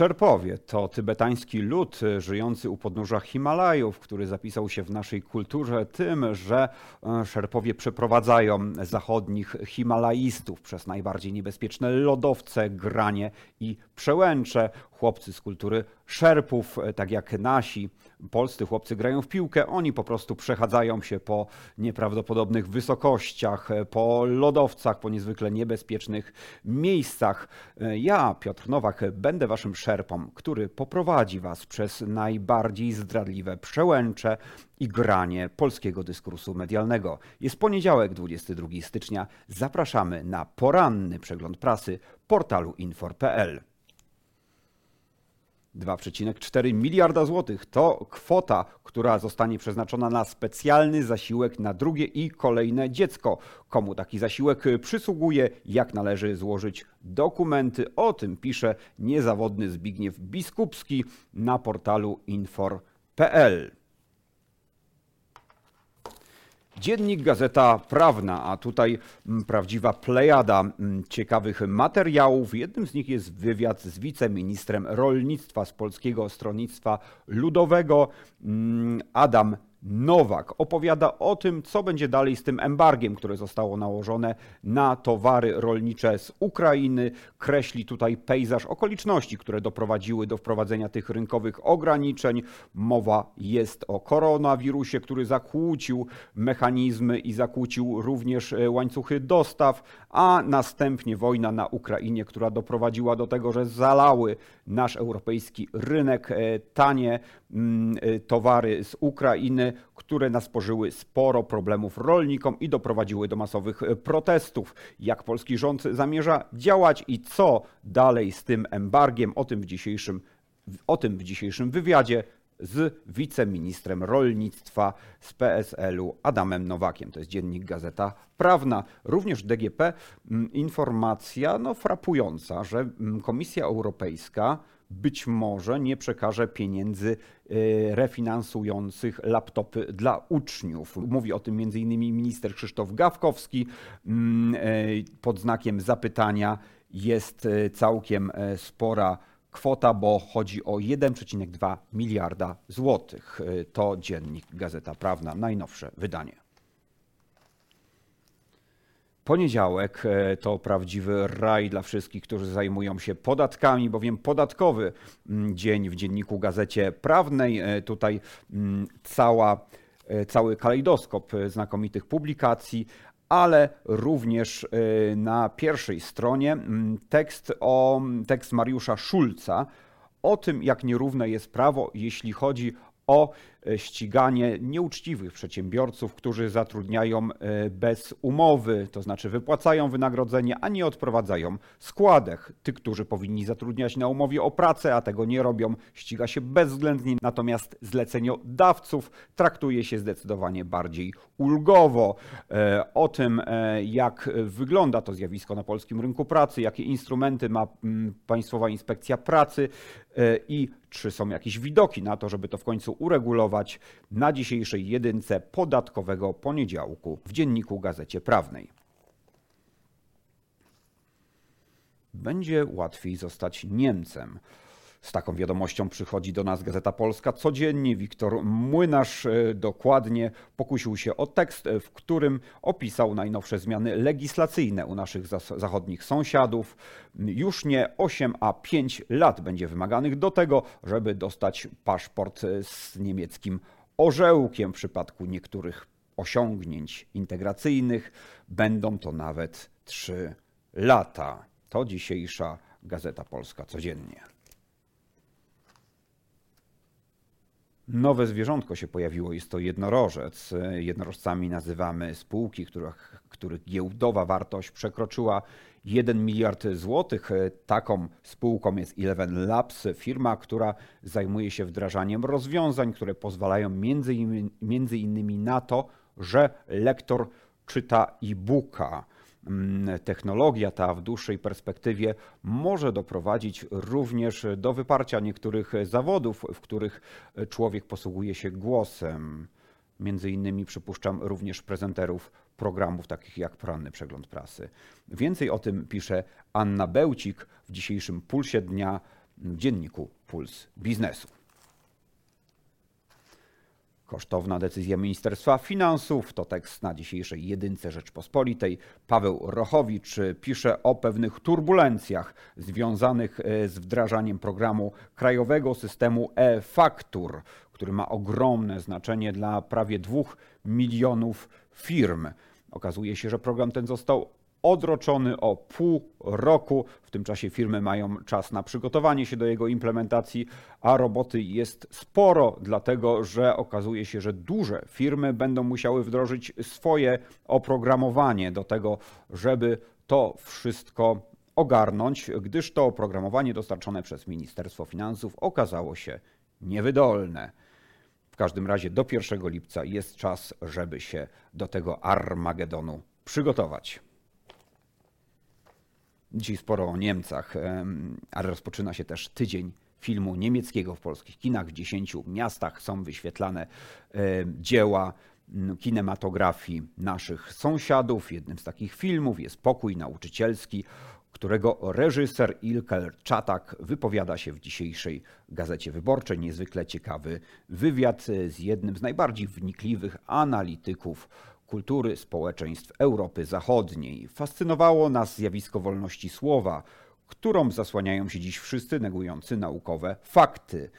Szerpowie. To tybetański lud żyjący u podnóża Himalajów, który zapisał się w naszej kulturze tym, że e, Szerpowie przeprowadzają zachodnich Himalajistów przez najbardziej niebezpieczne lodowce, granie i przełęcze. Chłopcy z kultury Szerpów, e, tak jak nasi polscy chłopcy grają w piłkę, oni po prostu przechadzają się po nieprawdopodobnych wysokościach, e, po lodowcach, po niezwykle niebezpiecznych miejscach. Ja, Piotr Nowak, będę waszym szerpą, który poprowadzi was przez najbardziej zdradliwe przełęcze i granie polskiego dyskursu medialnego. Jest poniedziałek, 22 stycznia. Zapraszamy na poranny przegląd prasy portalu infor.pl. 2,4 miliarda złotych to kwota, która zostanie przeznaczona na specjalny zasiłek na drugie i kolejne dziecko. Komu taki zasiłek przysługuje, jak należy złożyć dokumenty. O tym pisze niezawodny Zbigniew Biskupski na portalu infor.pl. Dziennik Gazeta Prawna, a tutaj mm, prawdziwa plejada mm, ciekawych materiałów. Jednym z nich jest wywiad z wiceministrem rolnictwa z Polskiego Stronnictwa Ludowego mm, Adam Nowak opowiada o tym, co będzie dalej z tym embargiem, które zostało nałożone na towary rolnicze z Ukrainy. Kreśli tutaj pejzaż okoliczności, które doprowadziły do wprowadzenia tych rynkowych ograniczeń. Mowa jest o koronawirusie, który zakłócił mechanizmy i zakłócił również e, łańcuchy dostaw, a następnie wojna na Ukrainie, która doprowadziła do tego, że zalały nasz europejski rynek e, tanie towary z Ukrainy, które nasporzyły sporo problemów rolnikom i doprowadziły do masowych e, protestów. Jak polski rząd zamierza działać i co dalej z tym embargiem? O tym w dzisiejszym, o tym w dzisiejszym wywiadzie z wiceministrem rolnictwa z PSL-u Adamem Nowakiem. To jest dziennik Gazeta Prawna. Również DGP mm, informacja no, frapująca, że mm, Komisja Europejska być może nie przekaże pieniędzy e, refinansujących laptopy dla uczniów. Mówi o tym m.in. minister Krzysztof Gawkowski. Mm, e, pod znakiem zapytania jest e, całkiem spora kwota, bo chodzi o 1,2 miliarda złotych. To dziennik Gazeta Prawna, najnowsze wydanie. Poniedziałek e, to prawdziwy raj dla wszystkich, którzy zajmują się podatkami, bowiem podatkowy mm, dzień w dzienniku Gazecie Prawnej. E, tutaj mm, cała, e, cały kalejdoskop znakomitych publikacji, ale również na pierwszej stronie mm, tekst, o, tekst Mariusza Szulca o tym, jak nierówne jest prawo, jeśli chodzi o ściganie nieuczciwych przedsiębiorców, którzy zatrudniają e, bez umowy, to znaczy wypłacają wynagrodzenie, a nie odprowadzają składek. Tych, którzy powinni zatrudniać na umowie o pracę, a tego nie robią, ściga się bezwzględnie, natomiast zleceniodawców traktuje się zdecydowanie bardziej ulgowo. E, o tym, jak wygląda to zjawisko na polskim rynku pracy, jakie instrumenty ma mm, Państwowa Inspekcja Pracy i czy są jakieś widoki na to, żeby to w końcu uregulować na dzisiejszej jedynce podatkowego poniedziałku w dzienniku Gazecie Prawnej. Będzie łatwiej zostać Niemcem. Z taką wiadomością przychodzi do nas Gazeta Polska codziennie. Wiktor Młynarz e, dokładnie pokusił się o tekst, e, w którym opisał najnowsze zmiany legislacyjne u naszych zachodnich sąsiadów. Już nie 8, a 5 lat będzie wymaganych do tego, żeby dostać paszport e, z niemieckim orzełkiem w przypadku niektórych osiągnięć integracyjnych. Będą to nawet 3 lata. To dzisiejsza Gazeta Polska codziennie. Nowe zwierzątko się pojawiło. Jest to jednorożec. Jednorożcami nazywamy spółki, których, których giełdowa wartość przekroczyła 1 miliard złotych. Taką spółką jest Eleven Labs, firma, która zajmuje się wdrażaniem rozwiązań, które pozwalają między innymi, między innymi na to, że lektor czyta e-booka. Mm, technologia ta w dłuższej perspektywie może doprowadzić również do wyparcia niektórych zawodów, w których człowiek posługuje się głosem. Między innymi przypuszczam również prezenterów programów takich jak poranny przegląd prasy. Więcej o tym pisze Anna Bełcik w dzisiejszym pulsie dnia w dzienniku Puls Biznesu. Kosztowna decyzja Ministerstwa Finansów to tekst na dzisiejszej jedynce Rzeczpospolitej. Paweł Rochowicz pisze o pewnych turbulencjach związanych e, z wdrażaniem programu krajowego systemu e-faktur, który ma ogromne znaczenie dla prawie dwóch milionów firm. Okazuje się, że program ten został odroczony o pół roku. W tym czasie firmy mają czas na przygotowanie się do jego implementacji, a roboty jest sporo, dlatego że okazuje się, że duże firmy będą musiały wdrożyć swoje oprogramowanie do tego, żeby to wszystko ogarnąć, gdyż to oprogramowanie dostarczone przez Ministerstwo Finansów okazało się niewydolne. W każdym razie do 1 lipca jest czas, żeby się do tego Armagedonu przygotować. Dzisiaj sporo o Niemcach, ale rozpoczyna się też tydzień filmu niemieckiego w polskich kinach. W dziesięciu miastach są wyświetlane dzieła kinematografii naszych sąsiadów. Jednym z takich filmów jest Pokój Nauczycielski, którego reżyser Ilker Czatak wypowiada się w dzisiejszej Gazecie Wyborczej. Niezwykle ciekawy wywiad z jednym z najbardziej wnikliwych analityków kultury społeczeństw Europy Zachodniej. Fascynowało nas zjawisko wolności słowa, którą zasłaniają się dziś wszyscy negujący naukowe fakty.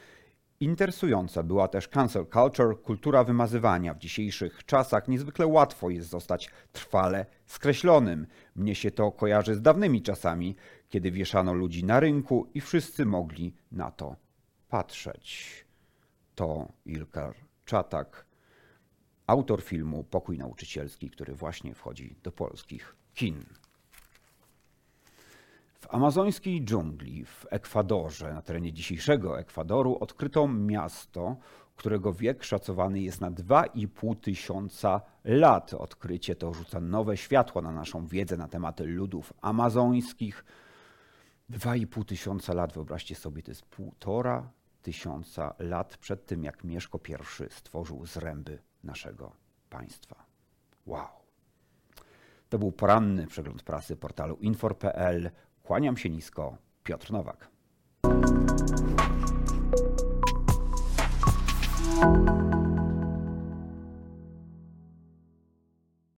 Interesująca była też cancel culture, kultura wymazywania. W dzisiejszych czasach niezwykle łatwo jest zostać trwale skreślonym. Mnie się to kojarzy z dawnymi czasami, kiedy wieszano ludzi na rynku i wszyscy mogli na to patrzeć. To Ilkar Czatak autor filmu Pokój Nauczycielski, który właśnie wchodzi do polskich kin. W amazońskiej dżungli w Ekwadorze, na terenie dzisiejszego Ekwadoru, odkryto miasto, którego wiek szacowany jest na 2,5 tysiąca lat. Odkrycie to rzuca nowe światło na naszą wiedzę na temat ludów amazońskich. 2,5 tysiąca lat, wyobraźcie sobie, to jest półtora tysiąca lat przed tym, jak Mieszko I stworzył zręby naszego państwa. Wow. To był poranny przegląd prasy portalu infor.pl. Kłaniam się nisko. Piotr Nowak.